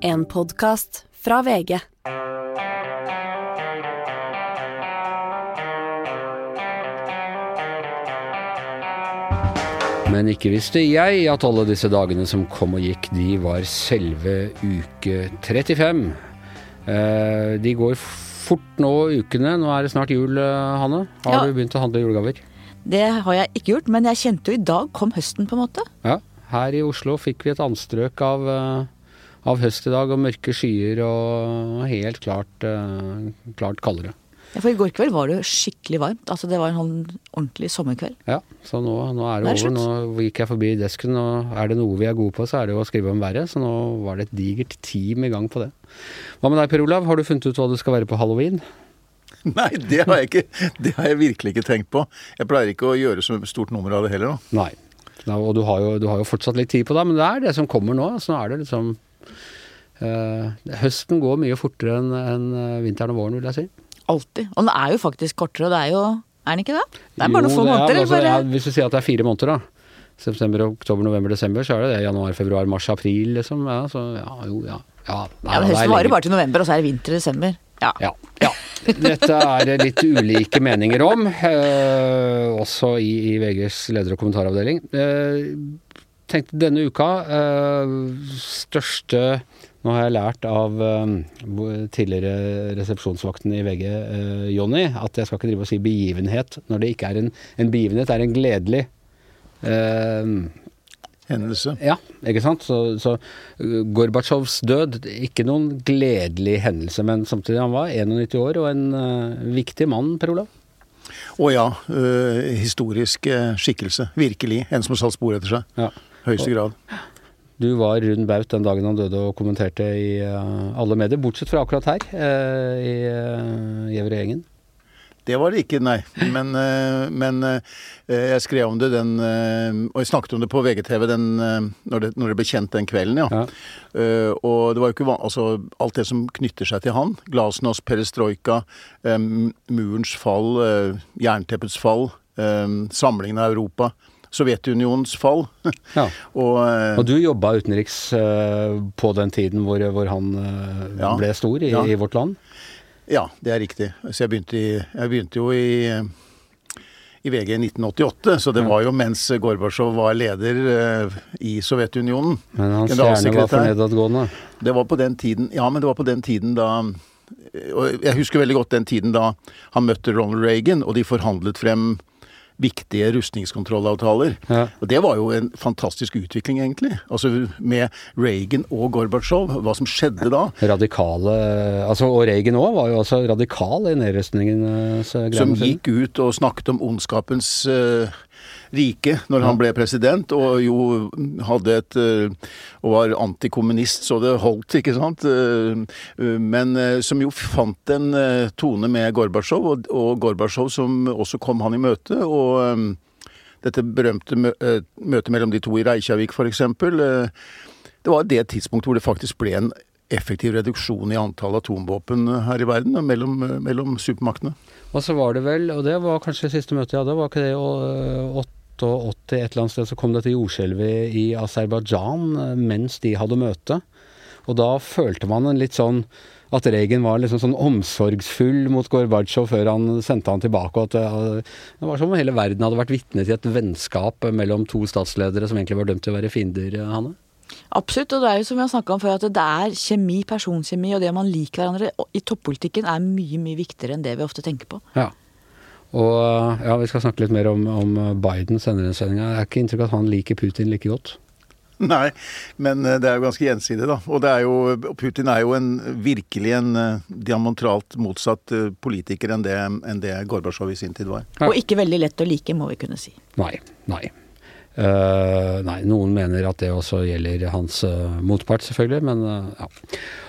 En podkast fra VG. Men ikke visste jeg at alle disse dagene som kom og gikk, de var selve uke 35. Eh, de går fort nå, ukene. Nå er det snart jul, eh, Hanne. Har Ja. du begynt å handle julegaver? Det har jeg ikke gjort, men jeg kjente jo i dag kom høsten, på en måte. Ja. Her i Oslo fikk vi et anstrøk av, eh, av høst i dag, og mørke skyer og helt klart, eh, klart kaldere. Ja, For i går kveld var det skikkelig varmt. Altså Det var en sånn ordentlig sommerkveld. Ja, så nå, nå er det, Det er over. slutt. Nå gikk jeg forbi desken, og er det noe vi er gode på, så er det jo å skrive om været. Så nå var det et digert team i gang på det. Hva med deg, Per Olav? Har du funnet ut hva du skal være på halloween? Nei, det har jeg ikke. Det har jeg virkelig ikke tenkt på. Jeg pleier ikke å gjøre så stort nummer av det heller, nå. Nei. Og du har, jo, du har jo fortsatt litt tid på deg, men det er det som kommer nå. Så nå er det liksom Høsten går mye fortere enn enn, eh, vinteren og våren, vil jeg si. Alltid. Og den er jo faktisk kortere, og det er jo Er den ikke det? Det er bare noen få er, måneder. altså, bare... ja, hvis du sier at det er fire måneder, da. September, oktober, november, desember, så er det det. Januar, februar, mars, april, liksom. Ja, så ja, jo, ja. Ja, nei, Ja, men Høsten varer bare til november, og så er det vinter i desember. Ja. Ja. ja. Dette er det litt ulike meninger om, eh, også i, i VGs leder- og kommentaravdeling. Eh, tenkte denne uka eh, største Nå har jeg lært av eh, tidligere resepsjonsvakten i VG, eh, Jonny, at jeg skal ikke drive og si begivenhet når det ikke er en, en begivenhet, det er en gledelig Hendelse. ja, ikke sant? Så, så Gorbatsjovs død, ikke noen gledelig hendelse, men samtidig han var 91 år og en uh, viktig mann, Per Olav. Å ja, Uh, historisk uh, skikkelse. Virkelig. En som har satt spor etter seg. Ja. Høyeste grad. Du var rund baut den dagen han døde og kommenterte i uh, alle medier, bortsett fra akkurat her, uh, i uh, Gjevrøy-gjengen. Det var det ikke, nei. Men, men jeg skrev om det den Og jeg snakket om det på VGTV den, når, det, når det ble kjent den kvelden, ja. Ja. Eh, og det var jo ikke altså, alt det som knytter seg til han. Glasnost, perestrojka, eh, murens fall, eh, jernteppets fall, eh, samlingen av Europa. Sovjetunionens fall. Ja. og eh, Og du jobba utenriks uh, på den tiden hvor, hvor han uh, Ja. ble stor i, Ja. i vårt land? Ja, det er riktig. Så jeg begynte, i, jeg begynte jo i, i VG i 1988, så det var jo mens Gorbatsjov var leder uh, i Sovjetunionen. Men hans stjerne var for nedadgående. Det var på den tiden Ja, men det var på den tiden da Og jeg husker veldig godt den tiden da han møtte Ronald Reagan, og de forhandlet frem viktige rustningskontrollavtaler. Ja. Og det var jo en fantastisk utvikling, egentlig. Altså med Reagan og Gorbatsjov, hva som skjedde da. Radikale altså, Og Reagan òg var jo også radikal i nedrustningens greier. Som gikk ut og snakket om ondskapens eh, rike når han ble president, og jo hadde et eh, Og var antikommunist så det holdt, ikke sant. Eh, Men eh, som jo fant en tone med Gorbatsjov, og, og Gorbatsjov som også kom han i møte. og dette berømte møtet mellom de to i Reykjavik f.eks. Det var det tidspunktet hvor det faktisk ble en effektiv reduksjon i antall atomvåpen her i verden, mellom, mellom supermaktene. Og så var det vel, og det var kanskje det siste møtet jeg hadde, var ikke det 88 et eller annet sted, så kom dette jordskjelvet i Aserbajdsjan eh, mens de hadde møte. Og da følte man en litt sånn at Regen var liksom sånn omsorgsfull mot Gorbatsjov før han sendte han tilbake. Og at det, det var som om hele verden hadde vært vitne til et vennskap mellom to statsledere som egentlig var dømt til å være fiender, Hanne. Absolutt, og det er jo som vi har snakka om før, at det er kjemi, personkjemi, og det man liker hverandre i toppolitikken er mye, mye viktigere enn det vi ofte tenker på. Ja. Og ja, vi skal snakke litt mer om, om Biden senere i sendinga. Jeg har ikke inntrykk av at han liker Putin like godt. Nei, men eh, det er jo ganske gjensidig, da. Og det er jo, Putin er jo en, virkelig en diamantralt motsatt eh, politiker enn det, enn det Gorbatsjov i sin tid var. Ja. Og ikke veldig lett å like, må vi kunne si. Nei. Nei. Uh, nei, noen mener at det også gjelder hans uh, motpart, selvfølgelig, men uh, ja.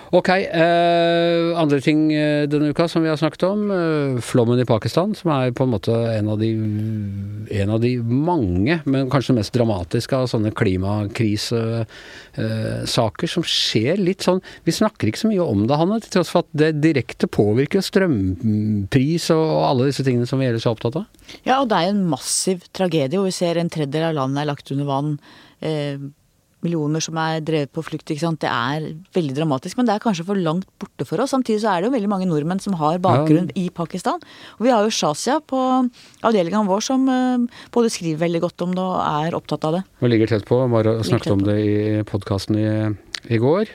Ok, eh, andre ting eh, denne uka som vi har snakket om. eh, flommen i Pakistan, som er på en måte en av de, en av de mange, men kanskje mest dramatiske av sånne klimakrisesaker som skjer litt sånn Vi snakker ikke så mye om det, Hanne, til tross for at det direkte påvirker strømpris og alle disse tingene som vi ellers er opptatt av. Ja, og det er en massiv tragedie og vi ser en tredjedel av landet er lagt under vann. Eh, millioner som er drevet på flukt. ikke sant? Det er veldig dramatisk, men det er kanskje for langt borte for oss. Samtidig så er det jo veldig mange nordmenn som har bakgrunn Ja. i Pakistan. Og vi har jo Shazia på avdelinga vår som eh, både skriver veldig godt om det og er opptatt av det. Og ligger tett på. Bare snakket om det i podkasten i, i går.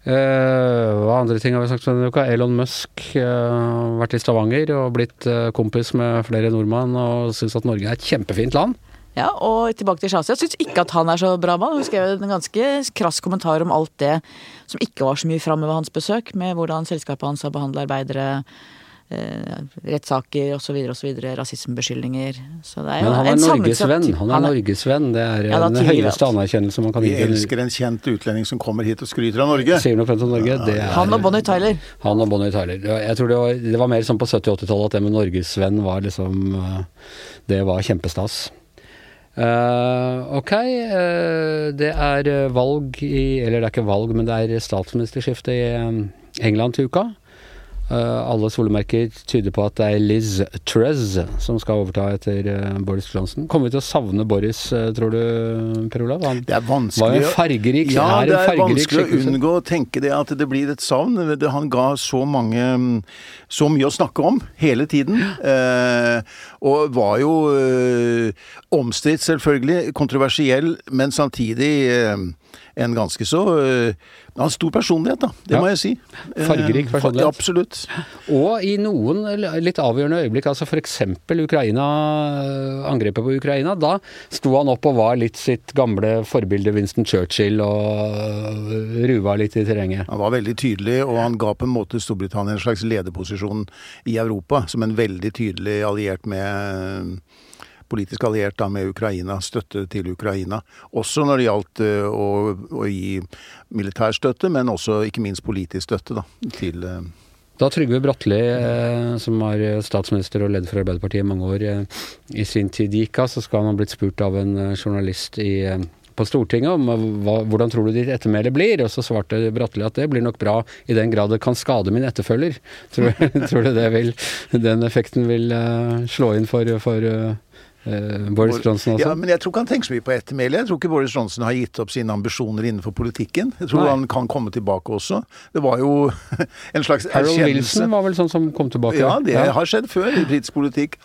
Eh, hva andre ting har vi snakket om denne uka? Elon Musk uh, vært i Stavanger og blitt eh, kompis med flere nordmenn og syns at Norge er et kjempefint land. Ja, og tilbake til Shazia. Syns ikke at han er så bra mann. Hun skrev en ganske krass kommentar om alt det som ikke var så mye framme ved hans besøk, med hvordan selskapet hans har behandla arbeidere, eh, rettssaker osv., osv., rasismebeskyldninger. Så det er jo Men han er en norgesvenn. Han er norgesvenn. Det er Ja, da den høyeste vet. anerkjennelse man kan gi Vi elsker en kjent utlending som kommer hit og skryter av Norge. Sier noe pent om Norge. Det er Han og Bonnie Tyler. Han og Bonnie Tyler. Jeg tror det var, det var mer sånn på 70-80-tallet at det med norgesvenn var liksom eh, Det var kjempestas. Eh, ok, uh, det er valg i Eller det er ikke valg, men det er statsministerskifte i eh, England til uka. Eh, alle solemerker tyder på at det er Liz Trez som skal overta etter eh, Boris Johnson. Kommer vi til å savne Boris, eh, tror du, Per Olav? Han Det er var vanskelig en fargerik Ja, det er vanskelig å unngå å tenke det at det blir et savn. Han ga så mange Så mye å snakke om hele tiden. Eh, og var jo omstridt, selvfølgelig. Kontroversiell, men samtidig en ganske så eh, Han har stor personlighet, da. Det Ja. må jeg si. Eh, Fargerik personlighet. Ja, absolutt. Og i noen litt avgjørende øyeblikk, altså f.eks. Ukraina, angrepet på Ukraina, da sto han opp og var litt sitt gamle forbilde Winston Churchill og ruva litt i terrenget. Han var veldig tydelig, og han ga på en måte Storbritannia en slags lederposisjon i Europa, som en veldig tydelig alliert med Politisk alliert da med Ukraina, støtte til Ukraina. Også når det gjaldt eh, å, å gi militær støtte, men også ikke minst politisk støtte da, til eh, Da Trygve Bratteli, eh, som var statsminister og leder for Arbeiderpartiet i mange år, i sin tid gikk av, så skal han ha blitt spurt av en journalist i på Stortinget om hva, hvordan tror du ditt ettermæle blir, og så svarte Bratteli at det blir nok bra i den grad det kan skade min etterfølger. Tror, tror du det vil, den effekten vil slå inn for, for Boris Johnson også? Ja, men jeg tror ikke han tenker så mye på ettermælet. Jeg tror ikke Boris Johnson har gitt opp sine ambisjoner innenfor politikken. Jeg tror Nei. han kan komme tilbake også. Det var jo en slags Harold. Wilson var vel sånn som kom tilbake? Ja, det har skjedd før i britisk politikk.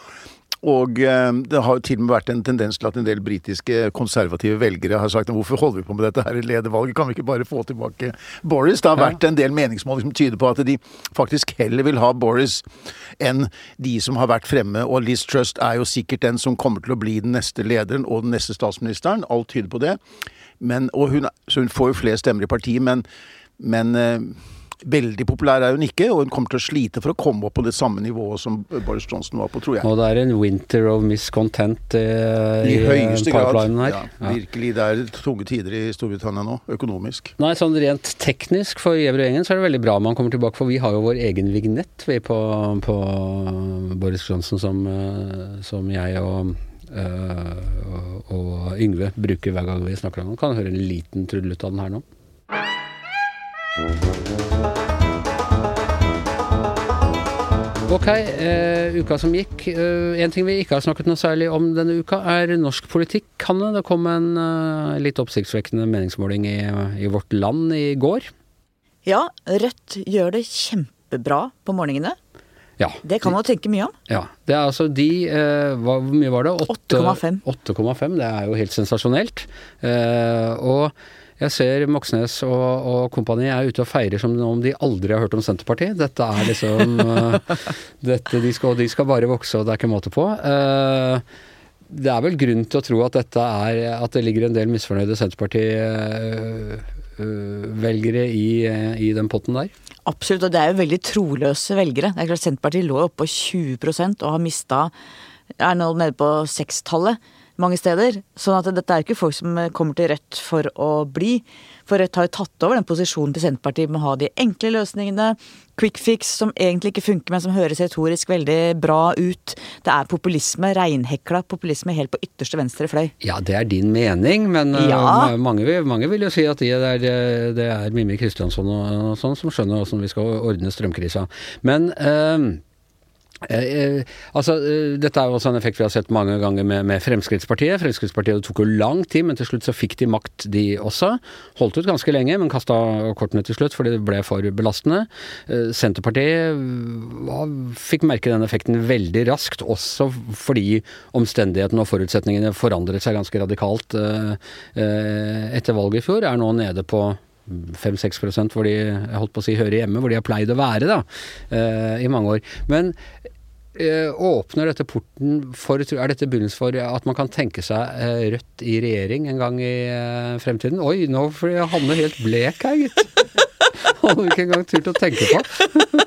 Og eh, det har til og med vært en tendens til at en del britiske konservative velgere har sagt hvorfor holder vi på med dette her ledervalget, kan vi ikke bare få tilbake Boris? Det har vært en del meningsmål som tyder på at de faktisk heller vil ha Boris enn de som har vært fremme. Og Liz Trust er jo sikkert den som kommer til å bli den neste lederen og den neste statsministeren. Alt tyder på det. Men, og hun, så hun får jo flere stemmer i partiet, men, men eh, Veldig populær er hun ikke, og hun kommer til å slite for å komme opp på det samme nivået som Boris Johnson var på, tror jeg. Og det er en winter of miscontent eh, I i, høyeste grad. her. Ja, virkelig. Det er tunge tider i Storbritannia nå, økonomisk. Nei, sånn rent teknisk for Gjever-gjengen så er det veldig bra man kommer tilbake, for vi har jo vår egen vignett vi på, på Boris Johnson som, eh, som jeg og, Uh, og, og Yngve bruker hver gang vi snakker om ham. Kan høre en liten trudelutt av den her nå. Ok, uh, uka som gikk. Uh, en ting vi ikke har snakket noe særlig om denne uka, er norsk politikk. Hanne, det kom en uh, litt oppsiktsvekkende meningsmåling i, i Vårt Land i går. Ja, Rødt gjør det kjempebra på morgenene. Ja. Det kan man jo tenke mye om. ja. Det er altså de eh, hva, Hvor mye var det? 8,5. 8,5. Det er jo helt sensasjonelt. Eh, og jeg ser Moxnes og, og kompani er ute og feirer som om de aldri har hørt om Senterpartiet. Dette er liksom eh, dette, de, skal, de skal bare vokse, og det er ikke måte på. Eh, det er vel grunn til å tro at dette er At det ligger en del misfornøyde Senterparti-velgere i, i den potten der. Absolutt, og det er jo veldig troløse velgere. Det er klart Senterpartiet lå jo oppe på 20% og har mista Er nå nede på sekstallet mange steder. Sånn at dette er ikke folk som kommer til Rødt for å bli. For Rødt har jo tatt over den posisjonen til Senterpartiet med å ha de enkle løsningene. Quick fix som egentlig ikke funker, men som høres retorisk veldig bra ut. Det er populisme, reinhekla populisme helt på ytterste venstre fløy. Ja, det er din mening, men eh, Ja. mange, mange vil jo si at det er, eh, det er Mimmi Kristiansson og, sånn som skjønner hvordan vi skal ordne strømkrisa. Men eh, Eh, eh, altså, eh, Dette er jo også en effekt vi har sett mange ganger med, med Fremskrittspartiet. Fremskrittspartiet tok jo lang tid, men til slutt så fikk de makt, de også. Holdt ut ganske lenge, men kasta kortene til slutt fordi det ble for belastende. Senterpartiet ja, fikk merke den effekten veldig raskt, også fordi omstendighetene og forutsetningene forandret seg ganske radikalt etter valget i fjor. Er nå nede på 5-6% hvor de jeg holdt på å si hører hjemme, hvor de har pleid å være da, i mange år. Men åpner dette porten for Er dette begynnelsen for at man kan tenke seg eh, Rødt i regjering en gang i eh, fremtiden? Oi, nå får jeg Hanne helt blek her, gitt. Hadde ikke engang turt å tenke på.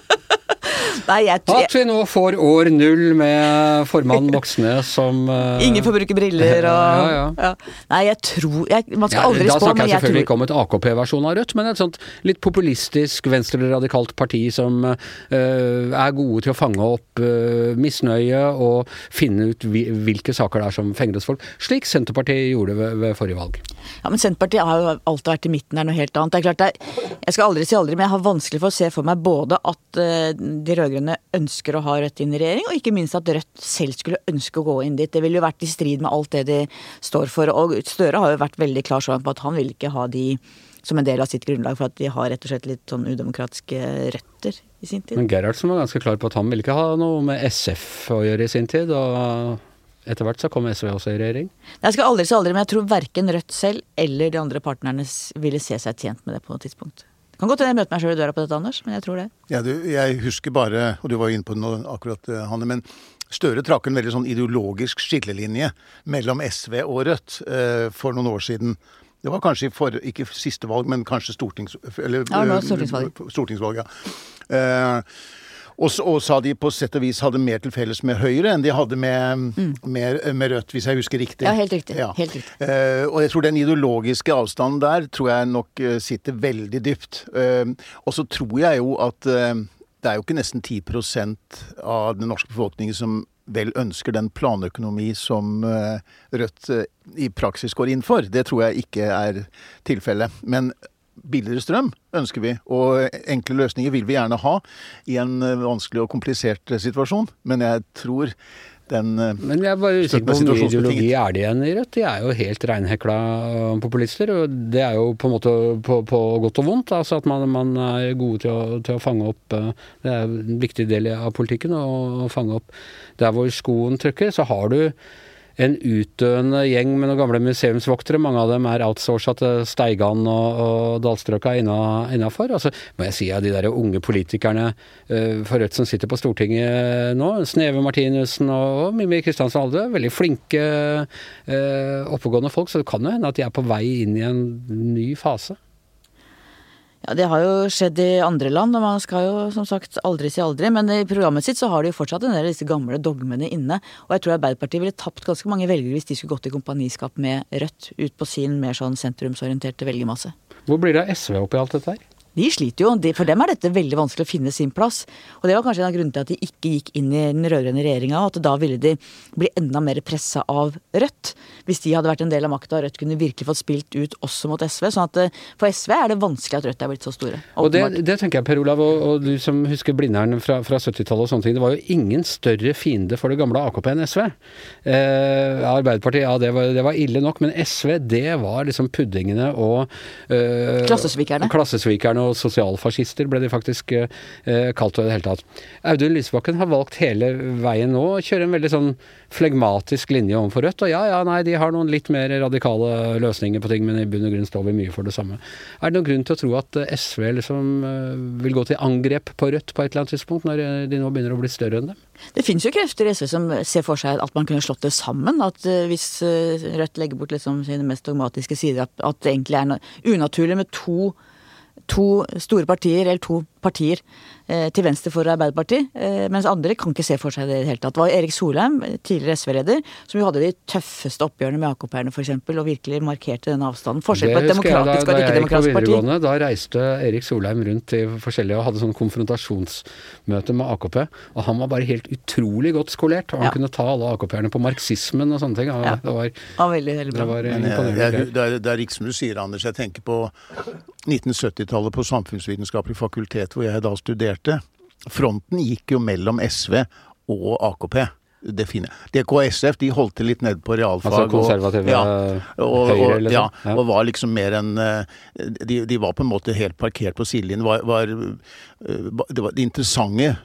Nei, jeg, tror At vi nå får år null med formann Moxnes som uh... Ingen får bruke briller og Ja, ja. Ja. Nei, jeg tror jeg, Man skal aldri spå, men jeg tror Da snakker jeg selvfølgelig ikke om et AKP-versjon av Rødt, men et sånt litt populistisk venstreradikalt parti som uh, er gode til å fange opp uh, misnøye og finne ut hvilke saker det er som fenger hos folk. Slik Senterpartiet gjorde ved, ved forrige valg. Ja, men Senterpartiet har jo alltid vært i midten, det er noe helt annet. Det er klart det er, Jeg skal aldri si aldri, men jeg har vanskelig for å se for meg både at eh, de rød-grønne ønsker å ha Rødt inn i regjering, og ikke minst at Rødt selv skulle ønske å gå inn dit. Det ville jo vært i strid med alt det de står for. Og Støre har jo vært veldig klar sånn på at han vil ikke ha de som en del av sitt grunnlag, for at de har rett og slett litt sånn udemokratiske røtter i sin tid. Men Gerhardsen var ganske klar på at han ville ikke ha noe med SF å gjøre i sin tid, og etter hvert så kom SV også i regjering. Jeg skal aldri si aldri, men jeg tror verken Rødt selv eller de andre partnerne ville se seg tjent med det på noe tidspunkt. Det kan godt hende jeg møter meg sjøl i døra på dette, Anders, men jeg tror det. Ja, du, jeg husker bare, og du var jo inne på det nå akkurat, eh, Hanne, men Støre trakk en veldig sånn ideologisk skillelinje mellom SV og Rødt eh, for noen år siden. Det var kanskje i for, ikke siste valg, men kanskje stortings... Eller, Ja, eh, stortingsvalg. Stortingsvalg, ja. Eh, og, så- og sa de på sett og vis hadde mer til felles med Høyre enn de hadde med, med, med Rødt, hvis jeg husker riktig. Mm. Ja, helt riktig. Ja. Helt riktig. Uh, og jeg tror den ideologiske avstanden der tror jeg nok eh, sitter veldig dypt. Uh, og så tror jeg jo at det er jo ikke nesten 10% av den norske befolkningen som vel ønsker den planøkonomi som Rødt i praksis går inn for. Det tror jeg ikke er tilfellet. Men billigere strøm ønsker vi, og enkle løsninger vil vi gjerne ha i en eh, vanskelig og komplisert eh, situasjon. Men jeg tror den eh, Men jeg er bare usikker på hvor mye ideologi er det igjen i Rødt. De er jo helt reinhekla populister, og det er jo på en måte på, på godt og vondt. Altså at man, man er gode til å, til å fange opp Det er en viktig del av politikken å fange opp der hvor skoen trykker. Så har du en utdøende gjeng med noen gamle museumsvoktere. Mange av dem er outsourca til Steigan og, og dalstrøka innafor. Altså, må jeg si av de der unge politikerne uh, for Rødt som sitter på Stortinget nå, Sneve Martinussen og, og Mimmi Kristiansen Alde, veldig flinke, uh, oppegående folk. Så det kan jo hende at de er på vei inn i en ny fase. Ja, Det har jo skjedd i andre land, og man skal jo som sagt aldri si aldri. Men i programmet sitt så har de jo fortsatt en del av disse gamle dogmene inne. Og jeg tror Arbeiderpartiet ville tapt ganske mange velgere hvis de skulle gått i kompaniskap med Rødt ut på sin mer sånn sentrumsorienterte velgermasse. Hvor blir det av SV oppi alt dette her? De sliter jo, de, for dem er dette veldig vanskelig å finne sin plass. Og det var kanskje en av grunnene til at de ikke gikk inn i den rød-grønne regjeringa, at da ville de bli enda mer pressa av Rødt. Hvis de hadde vært en del av makta og Rødt kunne virkelig fått spilt ut også mot SV. sånn at eh, for SV er det vanskelig at Rødt er blitt så store. Og det, det tenker jeg, Per Olav, og, og du som husker Blindern fra, fra 70-tallet og sånne ting. Det var jo ingen større fiende for det gamle AKP enn SV. Eh, Arbeiderpartiet, ja det var, det var ille nok, men SV det var liksom puddingene og eh, Klassesvikerne. Klassesvikerne og sosialfascister ble de faktisk eh, kalt det i det hele tatt. Audun Lysbakken har valgt hele veien nå å kjøre en veldig sånn flegmatisk linje overfor Rødt. Og ja, ja, nei, de har noen litt mer radikale løsninger på ting, men i bunn og grunn står vi mye for det samme. Er det noen grunn til å tro at eh, SV liksom eh, vil gå til angrep på Rødt på et eller annet tidspunkt, når eh, de nå begynner å bli større enn dem? Det finnes jo krefter i SV som ser for seg at man kunne slått det sammen. At eh, hvis eh, Rødt legger bort liksom sine mest dogmatiske sider, at det egentlig er unaturlig med to, to store partier, eller to partier eh, til venstre for Arbeiderpartiet. Eh, mens andre kan ikke se for seg det i det hele tatt. Det var Erik Solheim, tidligere SV-leder, som jo hadde de tøffeste oppgjørene med AKP-erne f.eks., og virkelig markerte den avstanden. Forskjell på et demokratisk jeg da, da og et ikke-demokratisk parti. Da reiste Erik Solheim rundt til forskjellige og hadde sånn konfrontasjonsmøte med AKP. Og han var bare helt utrolig godt skolert. Og han Ja. kunne ta alle AKP-erne på marxismen og sånne ting. Og Ja. Det var, Ja, veldig, veldig det bra. var Men jeg, jeg, det, er, det er riktig som du sier, Anders. Jeg tenker på 1970-tallet på Samfunnsvitenskapelig fakultet, hvor jeg da studerte. Fronten gikk jo mellom SV og AKP. Det fine. jeg. DKSF, de holdt til litt ned på realfag. Altså konservative og, og, høyre, liksom? ja, Ja. og var liksom mer enn eh, de, de var på en måte helt parkert på sidelinjen. Var, var, det var det interessante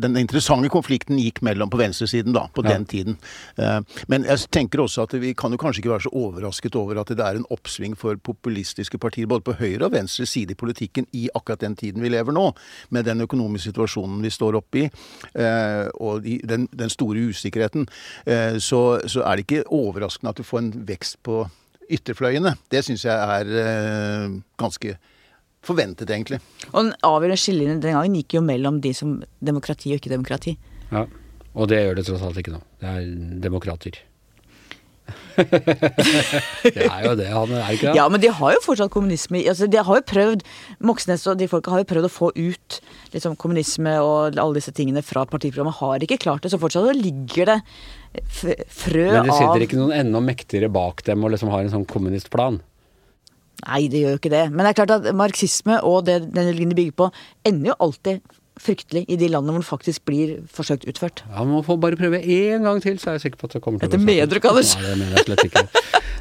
Den interessante konflikten gikk mellom på venstresiden da, på Ja. den tiden. Eh, Men jeg tenker også at vi kan jo kanskje ikke være så overrasket over at det er en oppsving for populistiske partier både på høyre og venstre side i politikken i akkurat den tiden vi lever nå, med den økonomiske situasjonen vi står oppe i, eh, og den, den store usikkerheten. Eh, Så, så er det ikke overraskende at du får en vekst på ytterfløyene. Det syns jeg er eh, ganske forventet, egentlig. Og den avgjørende skillelinjen den gangen gikk jo mellom de som demokrati og ikke demokrati. Ja. Og det gjør det tross alt ikke nå. Det er demokrater. det er jo det, han er det ikke det? Ja, men de har jo fortsatt kommunisme altså De har jo prøvd Moxnes og de folka har jo prøvd å få ut liksom, kommunisme og alle disse tingene fra partiprogrammet. Har ikke klart det, så fortsatt ligger det frø av Men det av sitter ikke noen enda mektigere bak dem og liksom har en sånn kommunistplan? Nei, det gjør jo ikke det. Men det er klart at marxisme og det den religionen bygger på, ender jo alltid fryktelig i de landene hvor den faktisk blir forsøkt utført. Ja, Man får bare prøve én gang til, så er jeg sikker på at det kommer til Dette å mener du ikke, Anders? Nei, det mener jeg slett ikke.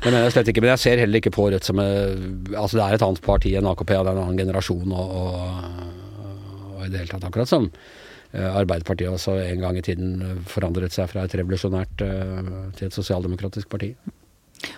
Det mener jeg slett ikke, Men jeg ser heller ikke på Rødt som eh, Altså, det er et annet parti enn AKP, og det er en annen generasjon, og, og, og i det hele tatt akkurat som eh, Arbeiderpartiet også en gang i tiden forandret seg fra et revolusjonært eh, til et sosialdemokratisk parti.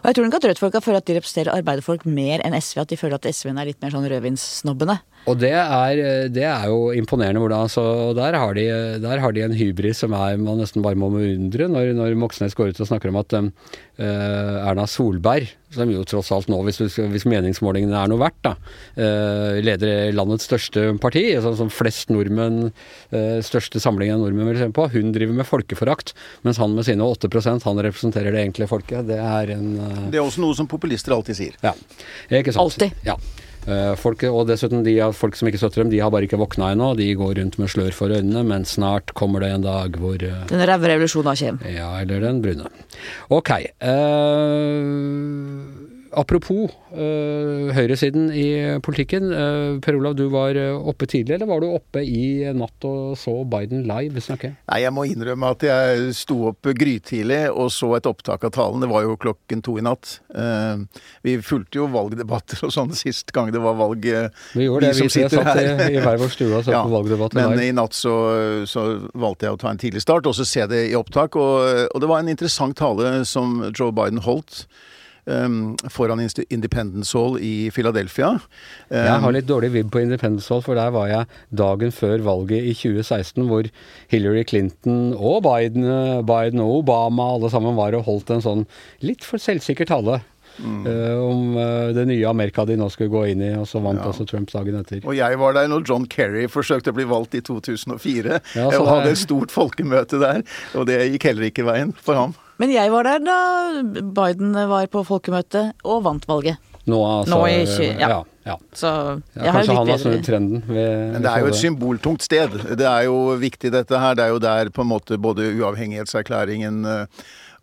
Og jeg tror nok at Rødt-folka føler at de representerer arbeiderfolk mer enn SV. At de føler at SV-en er litt mer sånn rødvinssnobbene. Og det er, det er jo imponerende hvordan altså, der, har de, der har de en hybris som er, man nesten bare må beundre, når, når Moxnes går ut og snakker om at um, eh, Erna Solberg, som jo tross alt nå, hvis, hvis meningsmålingene er noe verdt, da, uh, leder landets største parti, altså, som flest nordmenn, uh, største samling av nordmenn vil se på, hun driver med folkeforakt, mens han med sine 8% han representerer det egentlige folket. Det er en uh, Det er også noe som populister alltid sier. ja, ikke sant? Alltid. Ja. Eh, Folk, og dessuten, de av folk som ikke støtter dem, de har bare ikke våkna ennå. De går rundt med slør for øynene, men snart kommer det en dag hvor eh, Den ræve revolusjonen kommer. Ja, eller den brune. Ok. eh, apropos eh, høyresiden i politikken. eh, per Olav, du var eh, oppe tidlig, eller var du oppe i natt og så Biden live snakke? Nei, jeg må innrømme at jeg sto opp grytidlig og så et opptak av talen. Det var jo klokken to i natt. Uh, vi fulgte jo valgdebatter og sånn sist gang det var valg. Vi gjorde det, vi, vi satt her. i hver vår stue og så Ja, på valgdebatt Men i natt så, så valgte jeg å ta en tidlig start, og så se det i opptak. Og, og det var en interessant tale som Joe Biden holdt. Um, foran Independence Hall i Philadelphia. Um, Jeg har litt dårlig vibb på Independence Hall, for der var jeg dagen før valget i 2016, hvor Hillary Clinton og Biden, Biden og Obama alle sammen var og holdt en sånn litt for selvsikker tale. eh, om eh, det nye Amerika de nå skulle gå inn i, og så vant Ja. også Trump dagen etter. Og jeg var der når John Kerry forsøkte å bli valgt i 2004. Ja, og hadde et stort folkemøte der, og det gikk heller ikke veien for ham. Men jeg var der da Biden var på folkemøte og vant valget. Nå, altså, Nå i tjue- ja. ja. ja. Så Ja, kanskje han har snudd trenden. ved- Men det er jo et symboltungt sted. Det er jo viktig dette her. Det er jo der på en måte både uavhengighetserklæringen eh,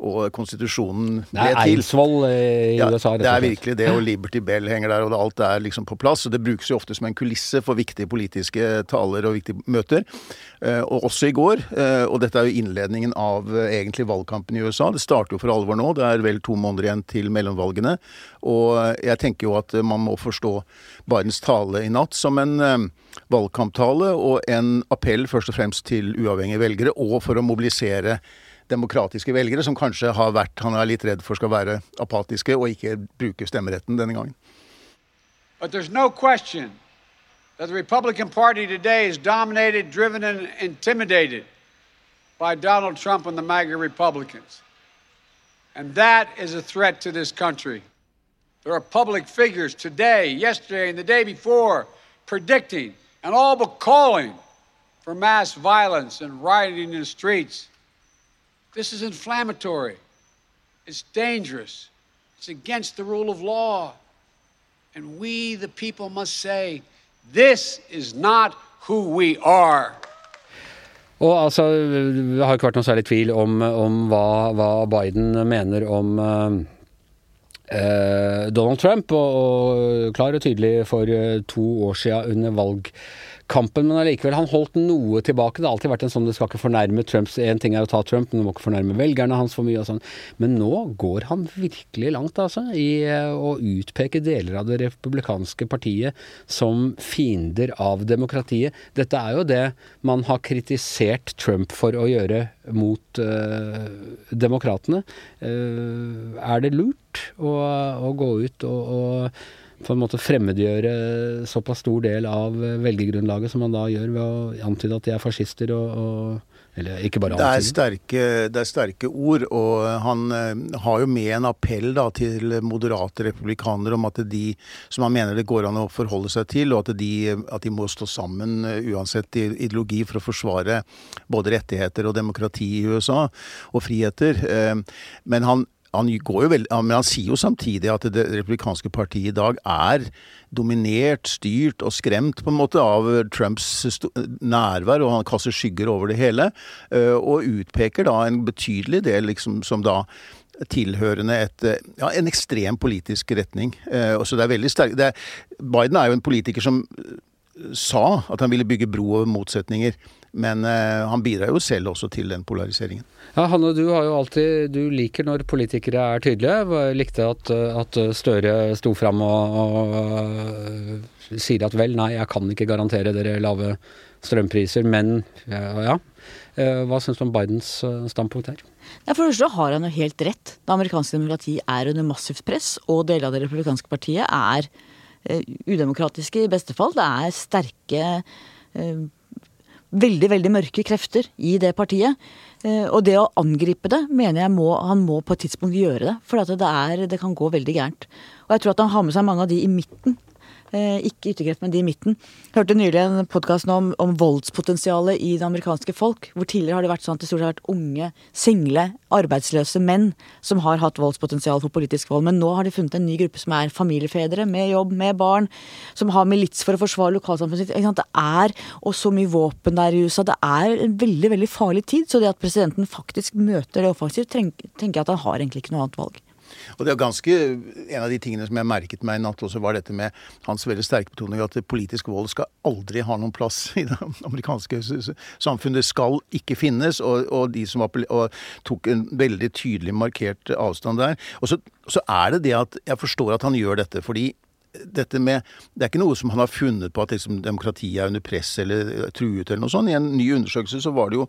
og konstitusjonen ble til. Det er. Eidsvoll i Ja, USA, rett det er virkelig det, og Liberty Bell henger der, og det, alt er liksom på plass. og Det brukes jo ofte som en kulisse for viktige politiske taler og viktige møter. Eh, og også i går. eh, og dette er jo innledningen av eh, egentlig valgkampen i USA. Det starter jo for alvor nå. Det er vel to måneder igjen til mellomvalgene. Og eh, jeg tenker jo at eh, man må forstå Bidens tale i natt som en eh, valgkamptale og en appell først og fremst til uavhengige velgere, og for å mobilisere demokratiske velgere, som kanskje har vært han er litt redd for skal være apatiske og ikke bruke stemmeretten denne gangen. But there's no question that the Republican Party today is dominated, driven, and intimidated by Donald Trump and the MAGA Republicans. And that is a threat to this country. There are public figures today, yesterday, and the day before predicting and all but calling for mass violence and rioting in the streets. This is inflammatory. It's dangerous. It's against the rule of law. And we, the people, must say, this is not who we are. Og altså, Det har ikke vært noe særlig tvil om, om hva, hva Biden mener om eh, eh, Donald Trump, og, og klar og tydelig for eh, to år siden under kampen, men allikevel, han holdt noe tilbake. Det har alltid vært en sånn du skal ikke fornærme Trumps En ting er å ta Trump, men du må ikke fornærme velgerne hans for mye og sånn. Men nå går han virkelig langt, altså, i eh, å utpeke deler av det republikanske partiet som fiender av demokratiet. Dette er jo det man har kritisert Trump for å gjøre mot øh, demokratene. Uh, er det lurt å, å gå ut og, og på en måte fremmedgjøre såpass stor del av velgergrunnlaget som man da gjør ved å antyde at de er fascister og, og eller ikke bare det er, sterke, det er sterke ord, og han uh, har jo med en appell da, til moderate republikanere om at de, som han mener det går an å forholde seg til, og at de, at de må stå sammen uh, uansett ideologi for å forsvare både rettigheter og demokrati i USA, og friheter. Men han han, vel, men han sier jo samtidig at det republikanske partiet i dag er dominert, styrt og skremt på en måte av Trumps nærvær, og han kaster skygger over det hele. Eh, og utpeker da en betydelig del liksom, som da tilhørende et, ja, en ekstrem politisk retning. Eh, så det er veldig sterk, er, Biden er jo en politiker som sa at han ville bygge bro over motsetninger. Men uh, han bidrar jo selv også til den polariseringen. Ja, Hanne, du har jo alltid Du liker når politikere er tydelige. Jeg likte at, at Støre sto fram og, og uh, sier at vel, nei, jeg kan ikke garantere dere lave strømpriser, men ja. ja. Uh, hva syns du om Bidens standpunkt her? Ja, for det første har han jo helt rett. Det amerikanske demokratiet er under massivt press, og deler av det republikanske partiet er udemokratiske i beste fall. Det er sterke veldig, veldig mørke krefter i det partiet. Eh, og det å angripe det, mener jeg må, han må på et tidspunkt gjøre det. For det, er, det kan gå veldig gærent. Og jeg tror at han har med seg mange av de i midten ikke ytterkreft, men de i midten. Jeg hørte nylig en podkast om, om, voldspotensialet i det amerikanske folk. Hvor tidligere har det vært sånn at det stort sett har vært unge, single, arbeidsløse menn som har hatt voldspotensial for politisk vold. Men nå har de funnet en ny gruppe som er familiefedre med jobb, med barn. Som har milits for å forsvare lokalsamfunnet sitt. Det er og så mye våpen der i USA. Det er en veldig, veldig farlig tid. Så det at presidenten faktisk møter det offensivt, tenker jeg at han har egentlig ikke noe annet valg. Og det er ganske, En av de tingene som jeg merket meg i natt også, var dette med hans veldig sterke betoning at politisk vold skal aldri ha noen plass i det amerikanske samfunnet. Skal ikke finnes. Og, og de som og tok en veldig tydelig markert avstand der. Og så, så er det det at jeg forstår at han gjør dette. fordi dette med Det er ikke noe som han har funnet på at liksom, demokratiet er under press eller truet eller noe sånt. I en ny undersøkelse så var det jo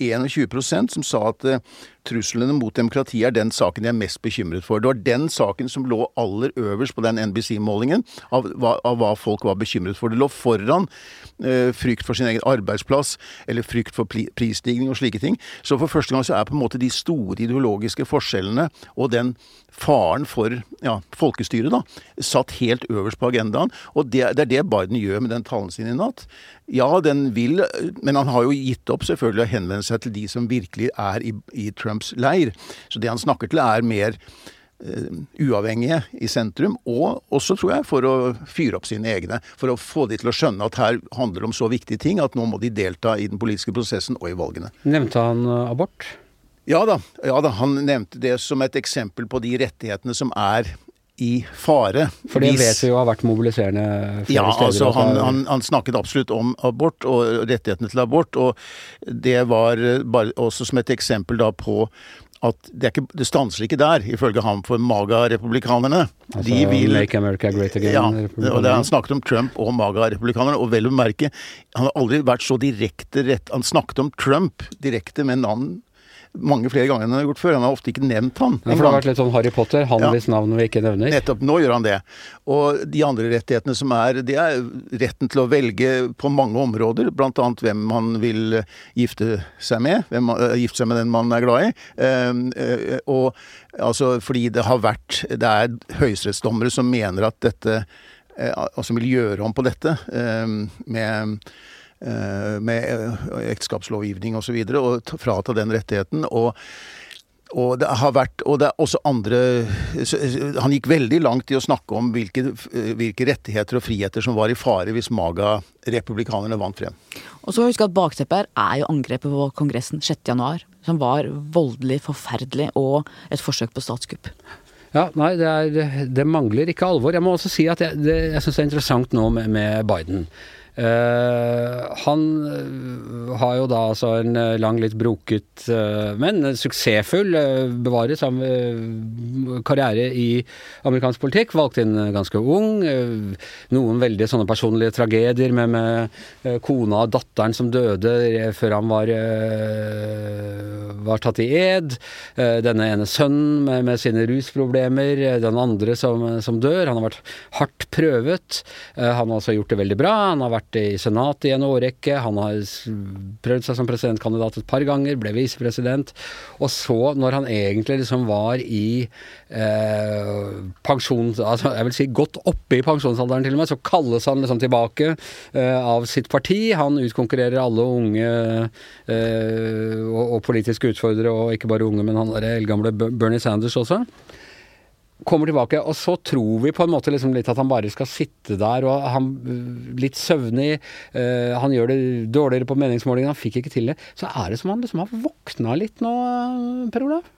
21% som sa at uh, truslene mot demokratiet er den saken de er mest bekymret for. Det var den saken som lå aller øverst på den NBC-målingen av, av, hva folk var bekymret for. Det lå foran uh, frykt for sin egen arbeidsplass eller frykt for prisstigning og slike ting. Så for første gang så er på en måte de store ideologiske forskjellene og den faren for ja, folkestyret da, satt helt øverst på agendaen. Og det, det er det Biden gjør med den talen sin i natt. Ja, den vil Men han har jo gitt opp selvfølgelig å henvende seg til de som virkelig er i, i Trumps leir. Så det han snakker til, er mer uh, uavhengige i sentrum. Og også, tror jeg, for å fyre opp sine egne. For å få de til å skjønne at her handler det om så viktige ting at nå må de delta i den politiske prosessen og i valgene. Nevnte han uh, abort? Ja da, ja da, han nevnte det som et eksempel på de rettighetene som er i fare. For det vet vi jo har vært mobiliserende flere ja, steder. Altså, han, han, han, snakket absolutt om abort og rettighetene til abort, og det var bare også som et eksempel da på at det, ikke, det stanser ikke der, ifølge ham, for MAGA-republikanerne. Altså, de vil Make America Great Again? Ja, og det, han snakket om Trump og MAGA-republikanerne, og vel å merke, han har aldri vært så direkte rett Han snakket om Trump direkte med navn mange flere ganger enn han har gjort før. Han har ofte ikke nevnt han. Ja, for det har vært litt sånn Harry Potter, han ja. hvis navn vi ikke nevner. Nettopp. Nå gjør han det. Og de andre rettighetene som er, det er retten til å velge på mange områder, bl.a. hvem man vil gifte seg med. Hvem man, uh, gifte seg med den man er glad i. Uh, uh, og altså fordi det har vært Det er høyesterettsdommere som mener at dette Altså vil gjøre om på dette med Eh, med eh, ekteskapslovgivning osv., og, så og frata den rettigheten. og og det har vært, og det er også andre Han gikk veldig langt i å snakke om hvilke, hvilke rettigheter og friheter som var i fare hvis Maga-republikanerne vant frem. Og så husk at Bakteppet er jo angrepet på Kongressen 6.1, som var voldelig, forferdelig og et forsøk på statskupp. Ja, nei, det, er, det mangler ikke alvor. Jeg må også si at jeg, det, jeg syns det er interessant nå med, med Biden. Eh, han eh, har jo da altså en eh, lang, litt broket, men suksessfull, bevares av karriere i amerikansk politikk. Valgt inn ganske ung. Noen veldig sånne personlige tragedier med, med kona og datteren som døde før han var, var tatt i ed. Denne ene sønnen med, med sine rusproblemer. Den andre som, som, dør. Han har vært hardt prøvet. Han har også gjort det veldig bra. Han har vært vært i Senatet i en årrekke. Han har prøvd seg som presidentkandidat et par ganger, ble visepresident. Og så, når han egentlig liksom var i eh, pensjon... Altså, jeg vil si godt oppe i pensjonsalderen til og med, så kalles han liksom tilbake eh, av sitt parti. Han utkonkurrerer alle unge eh, og, og, politiske utfordrere, og ikke bare unge, men han der eldgamle Bernie Sanders også kommer tilbake, og så tror vi på en måte liksom litt at han bare skal sitte der, og han litt søvnig, uh, han gjør det dårligere på meningsmålingene, han fikk ikke til det. Så er det som han liksom har våkna litt nå, Per Olav?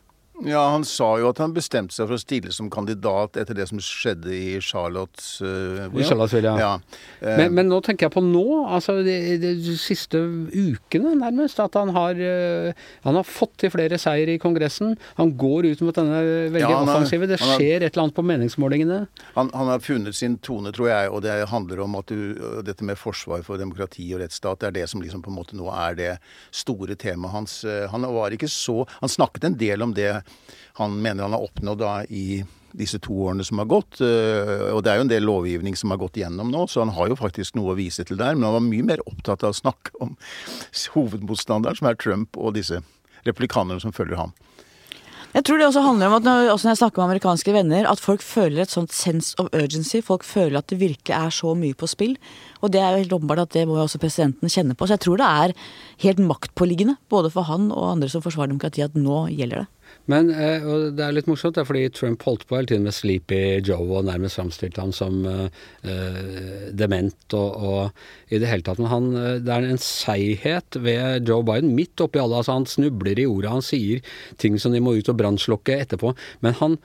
Ja, han sa jo at han bestemte seg for å stille som kandidat etter det som skjedde i Charlottes uh, I Charlottesville, ja. ja. Uh, men, men, nå tenker jeg på nå, altså de, de, de siste ukene nærmest, at han har uh, Han har fått til flere seier i Kongressen. Han går ut mot denne veldig ja, offensive. Det skjer har, et eller annet på meningsmålingene. Han, han, har funnet sin tone, tror jeg, og det handler om at du, dette med forsvar for demokrati og rettsstat, det er det som liksom på en måte nå er det store temaet hans. Han var ikke så Han snakket en del om det han mener han har oppnådd da i disse to årene som har gått. Eh, og det er jo en del lovgivning som har gått gjennom nå, så han har jo faktisk noe å vise til der. Men han var mye mer opptatt av å snakke om hovedmotstanderen, som er Trump, og disse replikanerne som følger ham. Jeg tror det også handler om at når, også når jeg snakker med amerikanske venner, at folk føler et sånt sense of urgency. Folk føler at det virkelig er så mye på spill. Og det er jo helt åpenbart at det må jo også presidenten kjenne på. Så jeg tror det er helt maktpåliggende, både for han og andre som forsvarer demokratiet, at nå gjelder det. Men eh, det er litt morsomt, det er fordi Trump holdt på hele tiden med Sleepy Joe og nærmest framstilte ham som eh, eh, dement og, og, i det hele tatt. Men han, eh, det er en seighet ved Joe Biden midt oppi alle. altså Han snubler i ordet, han sier ting som de må ut og brannslokke etterpå. Men han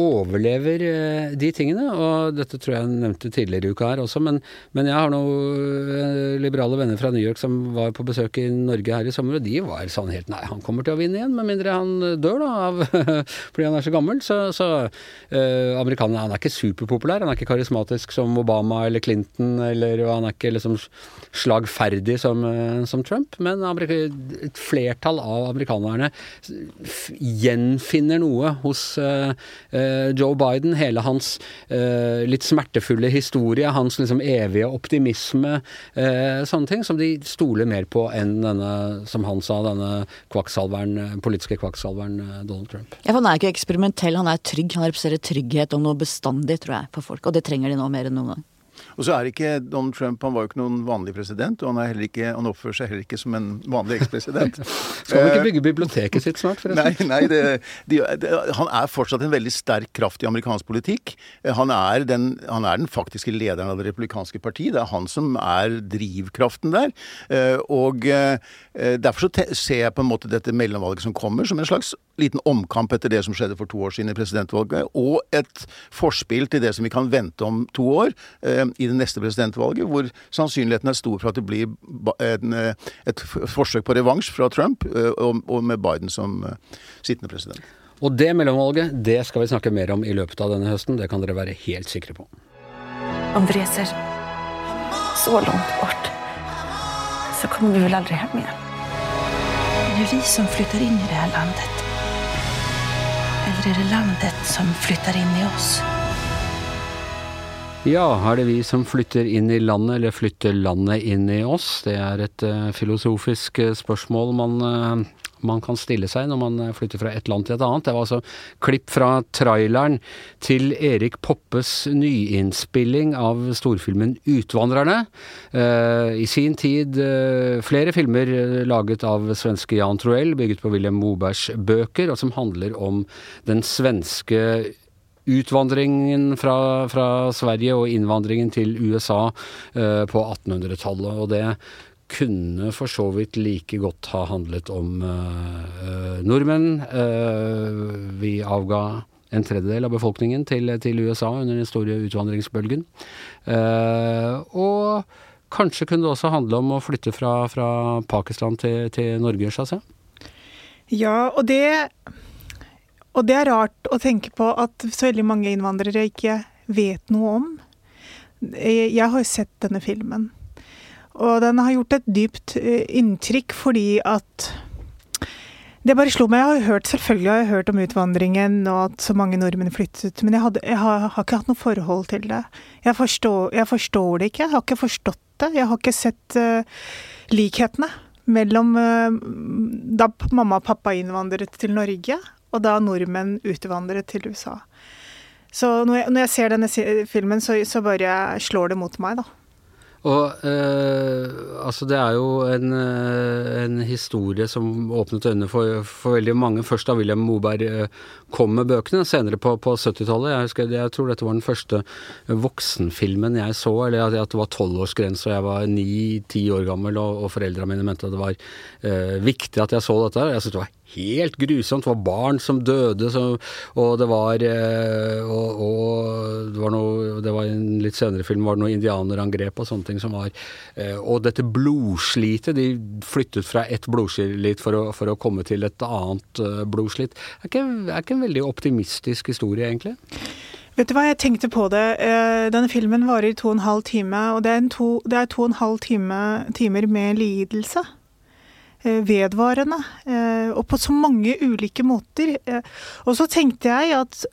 overlever eh, de tingene. Og dette tror jeg jeg nevnte tidligere i uka her også, men, men jeg har noen eh, liberale venner fra New York som var på besøk i Norge her i sommer, og de var sånn helt Nei, han kommer til å vinne igjen, med mindre han dør, da, av, fordi han er så gammel. Så, så eh, amerikanerne Han er ikke superpopulær, han er ikke karismatisk som Obama eller Clinton, eller han er ikke liksom slagferdig som, som Trump, men et flertall av amerikanerne gjenfinner noe hos Eh, Joe Biden, hele hans eh, litt smertefulle historie, hans liksom evige optimisme, eh, sånne ting som de stoler mer på enn denne, som han sa, denne kvakksalveren, politiske kvakksalveren Donald Trump. Ja, Han er ikke eksperimentell, han er trygg. Han representerer trygghet og noe bestandig, tror jeg, på folk. Og det trenger de nå mer enn noen gang. Og så er ikke Donald Trump han var jo ikke noen vanlig president, og han, er ikke, han oppfører seg heller ikke som en vanlig ekspresident. Skal han ikke eh, bygge biblioteket sitt snart, forresten? Nei, nei det, de, de, han er fortsatt en veldig sterk kraft i amerikansk politikk. Eh, han er, den, han er den faktiske lederen av det republikanske parti. Det er han som er drivkraften der. Eh, og derfor så ser jeg på en måte dette mellomvalget som kommer, som en slags liten omkamp etter det som skjedde for to år siden i presidentvalget, og et forspill til det som vi kan vente om to år i det neste presidentvalget, hvor sannsynligheten er stor for at det blir en, eh, et forsøk på revansj fra Trump, eh, og med Biden som eh, sittende president. Og det mellomvalget, det skal vi snakke mer om i løpet av denne høsten. Det kan dere være helt sikre på. Om vi reiser så langt bort, så kommer vi vel aldri hjem igjen. Er vi som flytter inn i det her landet? Eller er det landet som flytter inn i oss? Ja, er det vi som flytter inn i landet, eller flytter landet inn i oss? Det er et uh, filosofisk uh, spørsmål man, uh, man, kan stille seg når man flytter fra et land til et annet. Det var altså klipp fra traileren til Erik Poppes nyinnspilling av storfilmen 'Utvandrerne'. I sin tid flere filmer laget av svenske Jan Troell, bygget på William Mobergs bøker, og som handler om den svenske utvandringen fra, fra, Sverige og innvandringen til USA eh, på 1800-tallet. Og det kunne for så vidt like godt ha handlet om eh, nordmenn. Eh, vi avga en tredjedel av befolkningen til, til USA under den store utvandringsbølgen. Eh, og Kanskje kunne det også handle om å flytte fra, fra Pakistan til, til Norge, Shazia? Ja, og det, og det er rart å tenke på at så veldig mange innvandrere ikke vet noe om. Jeg jeg har sett denne filmen, og den har gjort et dypt eh, inntrykk fordi at det bare slo meg. Jeg har hørt, selvfølgelig har jeg hørt om utvandringen og at så mange nordmenn flyttet, men jeg, hadde, jeg har, har ikke hatt noe forhold til det. Jeg forstår, jeg forstår det ikke. Jeg har ikke forstått det. Jeg har ikke sett uh, likhetene mellom uh, da mamma og pappa innvandret til Norge, og da nordmenn utvandret til USA. Så når jeg, når jeg ser denne filmen, så, så bare slår det mot meg, da. Og eh, altså det er jo en, eh, en, historie som åpnet øynene for, for, veldig mange. Først da William Moberg eh, kom med bøkene, senere på, på 70-tallet. Jeg, jeg, tror dette var den første voksenfilmen jeg så, eller at, det var tolvårsgrense og jeg var ni-ti år gammel, og, og foreldrene mine mente at det var eh, viktig at jeg så dette. Jeg syntes det var helt grusomt. Det var barn som døde, så, og det var eh, og, og, det var noe Det var en litt senere film var det noe indianerangrep og sånne ting som var eh, Og dette blodslitet. De flyttet fra ett blodslit for å, for å komme til et annet eh, blodslit. Det er ikke, er ikke veldig optimistisk historie, egentlig. Vet du hva, jeg tenkte på det. Denne filmen varer to og en halv time, og det er, to, det er to og en halv time, timer med lidelse. Eh, vedvarende, eh, og på så mange ulike måter. Eh, og så tenkte jeg at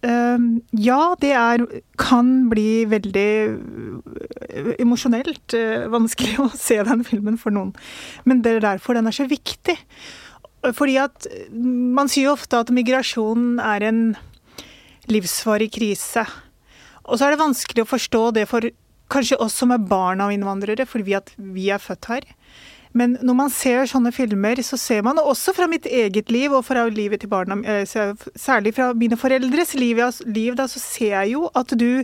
ja, det er, kan bli veldig emosjonelt vanskelig å se den filmen for noen, men det er derfor den er så viktig. Fordi at man sier jo ofte at migrasjon er en livsvarig krise. Og så er det vanskelig å forstå det for kanskje oss som er barn av innvandrere, fordi at vi er født her. Men når man ser sånne filmer, så ser man, også fra mitt eget liv og fra livet til barna, eh, særlig fra mine foreldres liv, da, så ser jeg jo at du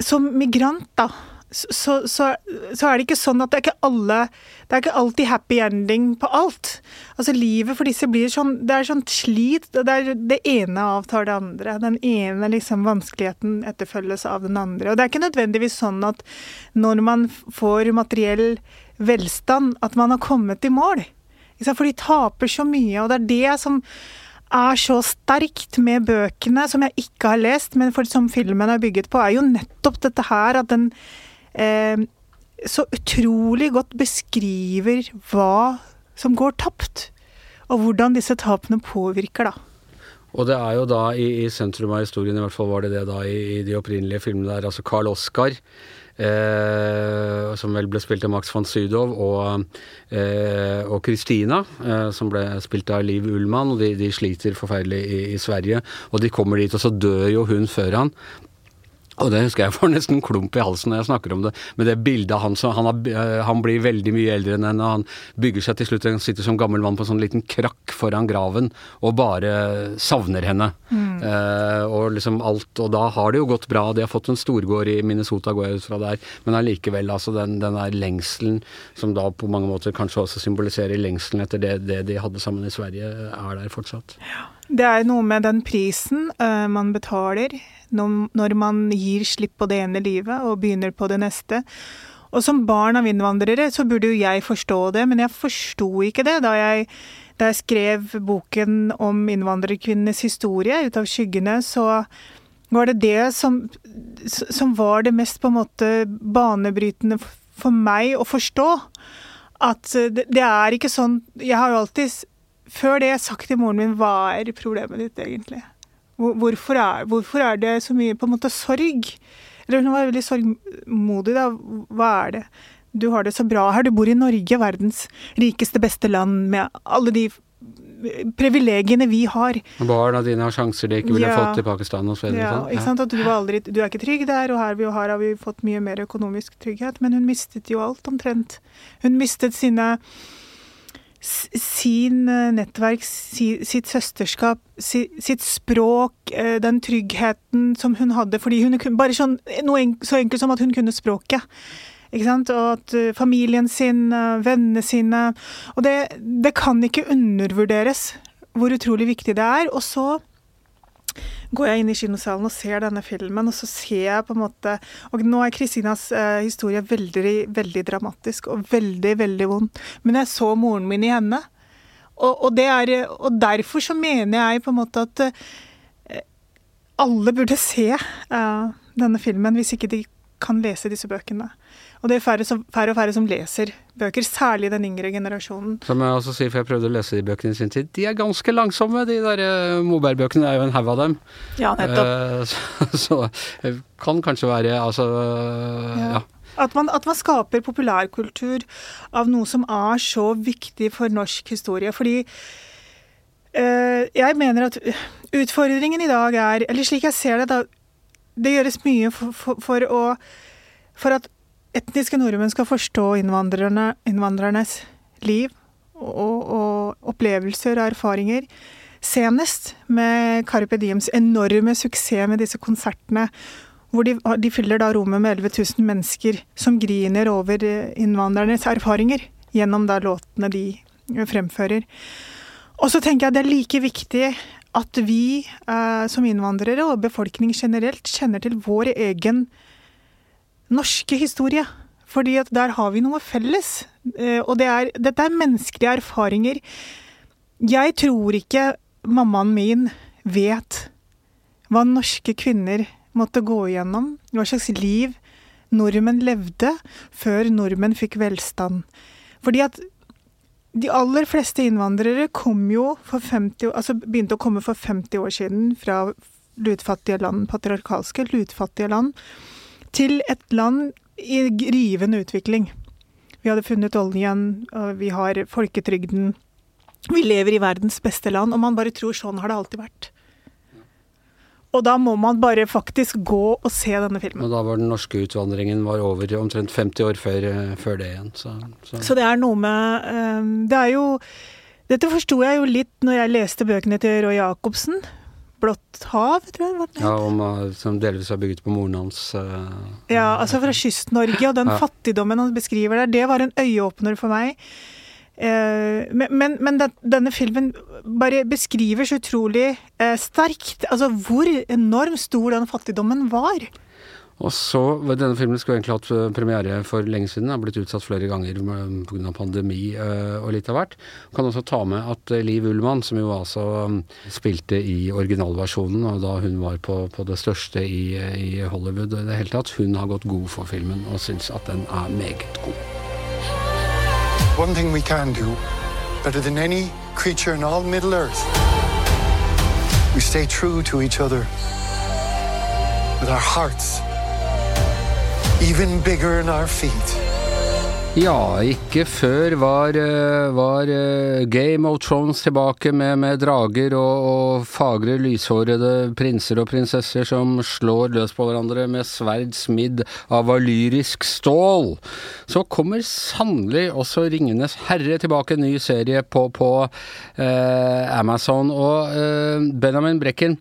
som migrant, da, så, så, så, er det ikke sånn at det er ikke alle Det er ikke alltid happy ending på alt. Altså Livet for disse blir sånn Det er sånn slit. Det, er, det ene avtar det andre. Den ene liksom vanskeligheten etterfølges av den andre. Og det er ikke nødvendigvis sånn at når man får materiell velstand at man har kommet i mål. For de taper så mye, og det er det som er så sterkt med bøkene, som jeg ikke har lest, men for, som filmen er bygget på, er jo nettopp dette her at den så utrolig godt beskriver hva som går tapt. Og hvordan disse tapene påvirker, da. Og det er jo da i, i sentrum av historien, i hvert fall var det det da i, i de opprinnelige filmene der, altså Carl Oscar. eh, som vel ble spilt av Max von Sydow, og, eh, og Christina, eh, som ble spilt av Liv Ullmann. og de, de sliter forferdelig i, i, Sverige. Og de kommer dit, og så dør jo hun før han. Og det husker jeg får nesten klump i halsen når jeg snakker om det. Med det bildet av han som han, har, eh, han, blir veldig mye eldre enn henne. Han bygger seg til slutt Han sitter som gammel mann på en sånn liten krakk foran graven og bare savner henne. Mm. Eh, og liksom alt Og da har det jo gått bra. De har fått en storgård i Minnesota, går jeg ut fra der. Men allikevel, altså den, den der lengselen som da på mange måter kanskje også symboliserer lengselen etter det, det de hadde sammen i Sverige, er der fortsatt. Ja. Det er noe med den prisen uh, man betaler når man gir slipp på det ene livet og begynner på det neste. Og som barn av innvandrere så burde jo jeg forstå det, men jeg forsto ikke det da jeg, da jeg skrev boken om innvandrerkvinnenes historie, Ut av skyggene, så var det det som, som var det mest på en måte banebrytende for meg å forstå. At det, er ikke sånn Jeg har jo alltid før det sagt til moren min hva er problemet ditt egentlig? Hvorfor er, hvorfor er, det så mye på en måte sorg? Eller hun var veldig sorgmodig, da. Hva er det? Du har det så bra her. Du bor i Norge, verdens rikeste, beste land, med alle de privilegiene vi har. Barna dine har sjanser de ikke ville ja. fått i Pakistan og Sverige. Ja, ikke sant? At du, aldri, du, er ikke trygg der, og her, vi, her har vi fått mye mer økonomisk trygghet. Men hun mistet jo alt, omtrent. Hun mistet sine sin eh, nettverk, sitt søsterskap, sitt språk, eh, den tryggheten som hun hadde. fordi hun kunne, Bare sånn, noe så enkelt som at hun kunne språket. Ikke sant? Og at eh, familien sin, vennene sine Og det, det kan ikke undervurderes hvor utrolig viktig det er. Og så går jeg inn i kinosalen og ser denne filmen, og så ser jeg på en måte Og nå er Kristinas eh, historie veldig, veldig dramatisk og veldig, veldig vond. Men jeg så moren min i henne. Og, og, er, og derfor så mener jeg på en måte at eh, alle burde se eh, denne filmen, hvis ikke de kan lese disse bøkene. Og det er færre, som, færre, og færre som leser bøker, særlig den yngre generasjonen. Som jeg også sier, for jeg prøvde å lese de bøkene i sin tid. De er ganske langsomme, de der uh, Moberg-bøkene. Det er jo en haug av dem. Ja, nettopp. Uh, så, så det kan kanskje være altså ja. ja. At man, at man, skaper populærkultur av noe som er så viktig for norsk historie. Fordi øh, jeg mener at utfordringen i dag er Eller slik jeg ser det, da, det gjøres mye for, for, for å For at etniske nordmenn skal forstå innvandrernes liv og, og opplevelser og erfaringer. Senest med Carpe Diems enorme suksess med disse konsertene, hvor de, de fyller da rommet med 11 000 mennesker som griner over innvandrernes erfaringer gjennom da låtene de fremfører. Og så tenker jeg det er like viktig at vi eh, som innvandrere og befolkning generelt kjenner til vår egen norske historie. Fordi at der har vi noe felles. Eh, og det er, dette er menneskelige erfaringer. Jeg tror ikke mammaen min vet hva norske kvinner måtte gå igjennom, hva slags liv nordmenn levde før nordmenn fikk velstand. Fordi at de aller fleste innvandrere kom jo for 50, altså begynte å komme for 50 år siden fra lutfattige land, patriarkalske lutfattige land til et land i rivende utvikling. Vi hadde funnet oljen, vi har folketrygden. Vi lever i verdens beste land, og man bare tror sånn har det alltid vært. Og da må man bare faktisk gå og se denne filmen. Og da var den norske utvandringen var over omtrent 50 år før, eh, før det igjen. Så, så. så, det er noe med um, Det er jo Dette forsto jeg jo litt når jeg leste bøkene til Roy Jacobsen. Blått hav, tror jeg. Var det ja, om, eh, som delvis er bygget på moren hans. Uh, ja, altså fra Kyst-Norge, og den ja. fattigdommen han beskriver der, det var en øyeåpner for meg. Uh, men, men, men den, denne filmen bare beskriver så utrolig uh, sterkt altså hvor enormt stor den fattigdommen var. Og så, Denne filmen skulle egentlig hatt eh, premiere for lenge siden. Har blitt utsatt flere ganger pga. pandemi øh, og litt av hvert. Kan også ta med at eh, Liv Ullmann, som jo altså spilte i originalversjonen, og da hun var på, på det største i, i Hollywood i det hele tatt, hun har gått god for filmen og syns at den er meget god. One thing we can do, better than any creature in all Middle Earth, we stay true to each other with our hearts even bigger in our feet. Ja, ikke før var, eh, var eh, Game of Thrones tilbake med, med drager og, og, fagre, lyshårede prinser og prinsesser som slår løs på hverandre med sverd smidd av valyrisk stål. Så kommer sannelig også Ringenes herre tilbake, en ny serie på, på eh, Amazon. Og eh, Benjamin Brekken,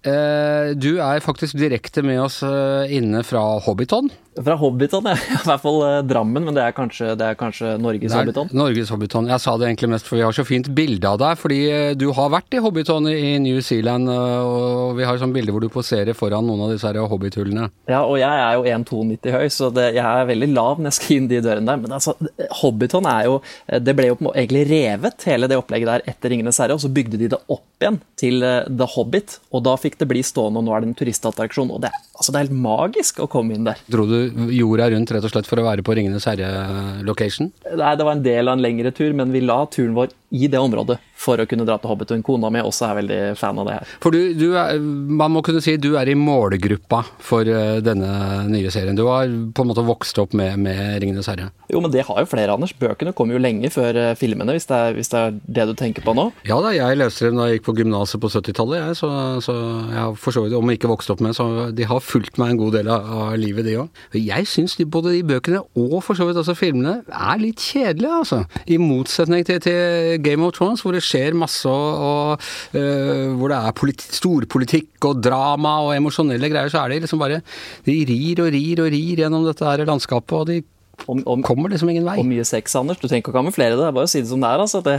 eh, du er faktisk direkte med oss eh, inne fra Hobbiton. Fra Hobbiton, ja. I hvert fall eh, Drammen, men det er kanskje, det er kanskje Norges er Hobbiton? Norges Hobbiton. Jeg sa det egentlig mest for vi har så fint bilde av deg. Fordi eh, du har vært i Hobbiton i New Zealand, eh, og vi har sånn bilde hvor du poserer foran noen av disse her hobbithullene. Ja, og jeg er jo 1,92 høy, så det, jeg er veldig lav når jeg skal inn de dørene der. Men altså, Hobbiton er jo Det ble jo egentlig revet, hele det opplegget der, etter Ringenes herre, og så bygde de det opp igjen til The Hobbit, og da fikk det bli stående, og nå er det en turistattraksjon. Og det, altså, det er helt magisk å komme inn der. Dro du jorda rundt rett og slett for å være på Ringenes herre-location? Nei, det var en del av en lengre tur, men vi la turen vår i det området for å kunne dra til Hobbitun. Kona mi også er veldig fan av det her. For du, du er, man må kunne si du er i målgruppa for uh, denne nye serien. Du har på en måte vokst opp med, med 'Ringenes herre'? Jo, men det har jo flere, Anders. Bøkene kommer jo lenge før uh, filmene, hvis det, er, hvis det, er, det du tenker på nå? Ja da, jeg leste dem da jeg gikk på gymnaset på 70-tallet. Så, så, jeg har for så vidt, om ikke vokst opp med, så de har fulgt meg en god del av, av livet, de òg. Jeg syns både de bøkene og for så vidt altså filmene er litt kjedelige, altså. I motsetning til, til Game of Thrones, hvor det skjer masse, og, uh, hvor det er storpolitikk og drama og emosjonelle greier, så er de liksom bare De rir og rir og rir gjennom dette her landskapet, og de Og, og, Kommer liksom ingen vei. og mye sex, Anders. Du trenger ikke å kamuflere det, det er bare å si det som det er. altså. Det,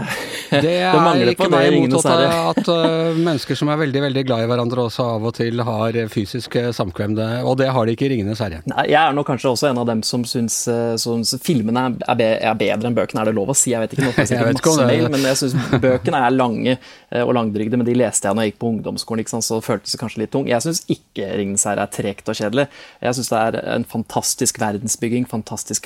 Det er mangler ikke på det i meg imot at, at uh, mennesker som er veldig veldig glad i hverandre, også av og til har fysisk eh, samkvem. Det- Og det har de ikke i 'Ringenes herre'. Nei, Jeg er nok kanskje også en av dem som syns, eh, syns filmene er, er, be, er bedre enn bøkene. Er det lov å si? Jeg vet ikke. Nå får jeg sikkert ikke masse det er mail, men jeg syns bøkene er lange eh, og langdrygde. Men de leste jeg når jeg gikk på ungdomsskolen, ikke sant? så føltes det kanskje litt tung. Jeg syns ikke 'Ringenes herre' er tregt og kjedelig. Jeg syns det er en fantastisk verdensbygging,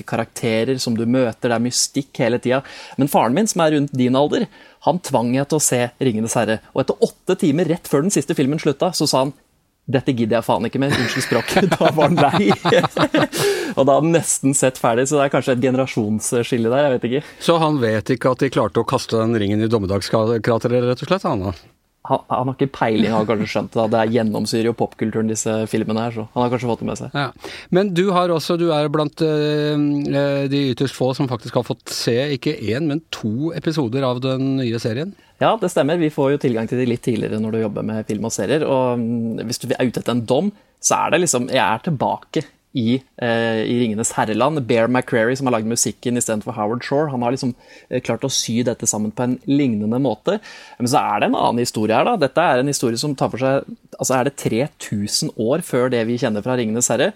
fantastiske karakterer som du møter, det er mystikk hele tida. Men faren min, som er rundt din alder, han tvang jeg til å se 'Ringenes herre'. Og etter åtte timer, rett før den siste filmen slutta, så sa han dette gidder jeg faen ikke mer, unnskyld språket. Da var han lei. og da hadde han nesten sett ferdig, så det er kanskje et generasjonsskille der, jeg vet ikke. Så han vet ikke at de klarte å kaste den ringen i dommedagskrateret, rett og slett? Han, da. Han, han har ikke peiling, har kanskje skjønt det. Det er gjennomsyrer jo popkulturen, disse filmene her, så han har kanskje fått det med seg. Ja. Men du har også, du er blant eh, de ytterst få som faktisk har fått se ikke én, men to episoder av den nye serien. Ja, det stemmer. Vi får jo tilgang til det litt tidligere når du jobber med film og serier. Og mm, hvis du er ute etter en dom, så er det liksom Jeg er tilbake i, eh, i Ringenes herreland. Bear McCreary, som har lagd musikken istedenfor Howard Shore, han har liksom eh, klart å sy dette sammen på en lignende måte. Men så er det en annen historie her, da. Dette er en historie som tar for seg Altså er det 3000 år før det vi kjenner fra Ringenes herre.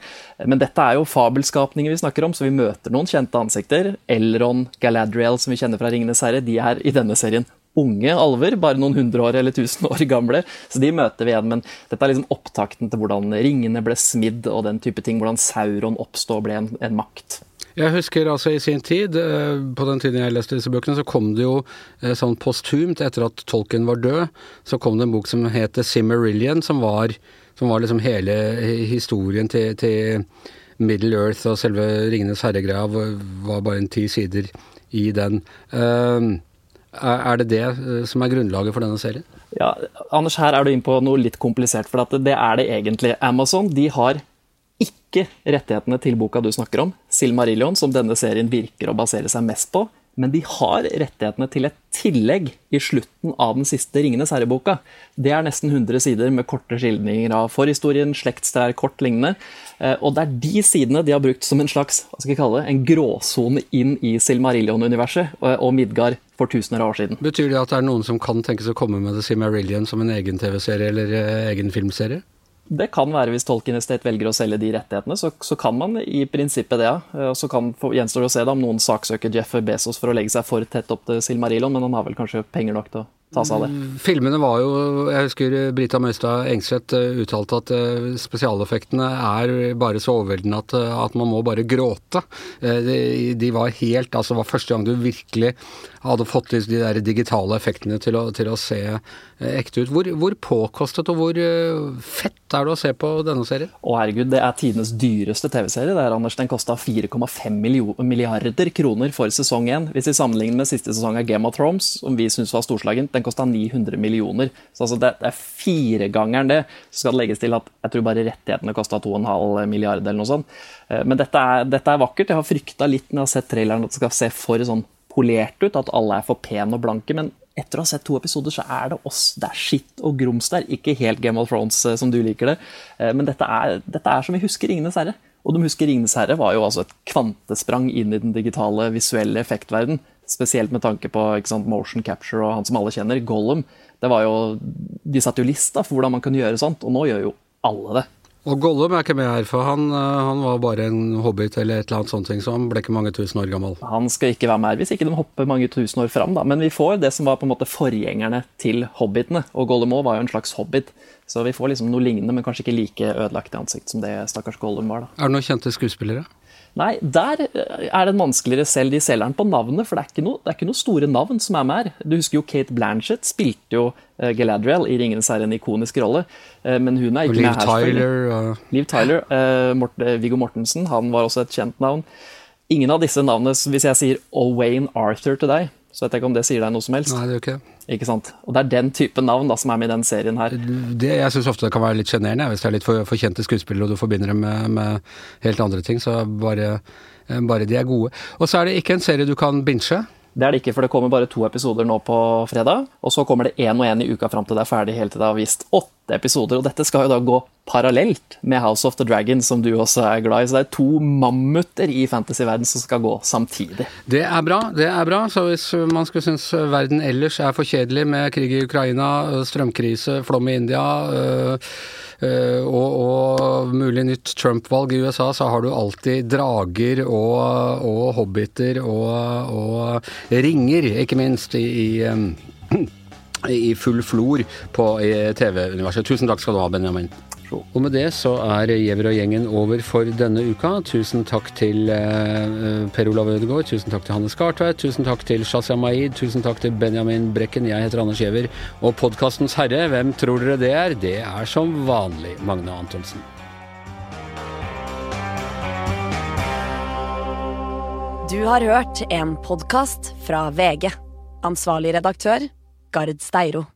Men dette er jo fabelskapninger vi snakker om, så vi møter noen kjente ansikter. Elron, Galadriel, som vi kjenner fra Ringenes herre, de er i denne serien unge alver, bare noen hundre år eller tusen år gamle. Så de møter vi igjen. Men dette er liksom opptakten til hvordan ringene ble smidd og den type ting. Hvordan Sauron oppstod og ble en, en makt. Jeg husker altså i sin tid, eh, på den tiden jeg leste disse bøkene, så kom det jo eh, sånn posthumt, etter at Tolkien var død, så kom det en bok som het The Simmerillion, som var, som var liksom hele historien til, til Middle Earth og selve Ringenes herre-greia var bare en ti sider i den. Eh, er det det eh, som er grunnlaget for denne serien? Ja, Anders, her er du inne på noe litt komplisert, for det er det egentlig. Amazon de har ikke rettighetene til boka du snakker om, Silmarillion, som denne serien virker å basere seg mest på. Men de har rettighetene til et tillegg i slutten av den siste Ringenes herre-boka. Det er nesten 100 sider med korte skildringer av forhistorien, slektstrær, kort lignende. Eh, Og det er de sidene de har brukt som en slags hva skal jeg kalle det, en gråsone inn i Silmarillion-universet og og Midgard for tusener av år siden. Betyr det at det er noen som kan tenkes å komme med The Silmarillion som en egen TV-serie eller eh, egen filmserie? Det kan være hvis Tolkien Estate velger å selge de rettighetene, så, så kan man i prinsippet det. Eh, Og så kan, gjenstår det å se da, om noen saksøker Jeff Bezos for å legge seg for tett opp til Silmarillion, men han har vel kanskje penger nok til å ta seg av det. Filmene var jo Jeg husker Brita Møystad Engseth eh, uttalte at eh, spesialeffektene er bare så overveldende at, eh, at man må bare gråte. De, de var helt Altså, det var første gang du virkelig hadde fått de de der digitale effektene til å, til å se ekte ut. Hvor, hvor påkostet og hvor fett er det å se på denne serien? Å herregud, det er tidenes dyreste TV-serie. det er, Anders. Den kosta 4,5 milliarder kroner for sesong én. Hvis vi sammenligner med siste sesong av Game of Thrones, som vi syns var storslagent, den kosta 900 millioner. Så altså, det, det er firegangeren det. Så skal det legges til at jeg tror bare rettighetene kosta 2,5 milliarder eller noe sånt. Eh, Men dette er, dette er vakkert. Jeg har frykta litt når jeg har sett traileren at det skal se for sånn polert ut, at alle er for pene og blanke. men etter å ha sett to episoder, så er det oss. Det er skitt og grums der. Ikke helt Game of Thrones eh, som du liker det. Eh, Men dette er, dette er som vi husker Ringenes herre. Og de husker Ringenes herre var jo altså et kvantesprang inn i den digitale, visuelle effektverden. Spesielt med tanke på sant, motion capture og han som alle kjenner, Gollum. Det var jo, De satte jo lista for hvordan man kunne gjøre sånt, og nå gjør jo alle det. Og Gollum er ikke med her, for han, eh, han var bare en hobbit eller et eller annet sånt, så han ble ikke mange tusen år gammel. Han skal ikke være med her, hvis ikke de hopper mange tusen år fram. Da. Men vi får det som var på en måte forgjengerne til hobbitene. Og Gollum også var jo en slags hobbit. Så vi får liksom noe lignende, men kanskje ikke like ødelagt i ansikt som det stakkars Gollum var. da. Er det noen kjente skuespillere? Nei, der eh, er det vanskeligere selv. De selger den på navnet, for det er, ikke noe, det er ikke noe store navn som er med her. Du husker jo Kate Blanchett spilte jo eh, Galadriel i 'Ringenes herre', en ikonisk rolle. Eh, men hun er ikke Liv med her. Tyler og Liv Tyler. Uh, Mort Viggo Mortensen, han var også et kjent navn. Ingen av disse navnene, hvis jeg sier Owain Arthur til deg, så vet jeg ikke om det sier deg noe som helst. Nei, det gjør ikke det. Ikke sant? Og det er den type navn da som er med i den serien her. det jeg syns ofte det kan være litt sjenerende, hvis det er litt for, for kjente skuespillere og du forbinder dem med, med helt andre ting. Så bare, eh, bare de er gode. Og så er det ikke en serie du kan binche. Det er det ikke, for det kommer bare to episoder nå på fredag. Og så kommer det én og én i uka fram til det er ferdig hele til det har vist åtte episoder. Og dette skal jo da gå parallelt med House of the Dragon, som du også er glad i. Så det er to mammuter i fantasyverden som skal gå samtidig. Det er bra, det er bra. Så hvis man skulle synes verden ellers er for kjedelig med krig i Ukraina, strømkrise, flom i India øh, og, og, mulig nytt Trump-valg i USA, så har du alltid drager og, og hobbiter og, og, ringer, ikke minst, i, i, i full flor på TV-universet. Tusen takk skal du ha, Benjamin. Og med det så er Gjever og gjengen over for denne uka. Tusen takk til eh, Per Olav Ødegaard, tusen takk til Hanne Skartveit, tusen takk til Shazia Maid, tusen takk til Benjamin Brekken. Jeg heter Anders Gjever. Og podkastens herre, hvem tror dere det er? Det er som vanlig Magne Antonsen. Du har hørt en podkast fra VG. Ansvarlig redaktør, Gard Steiro.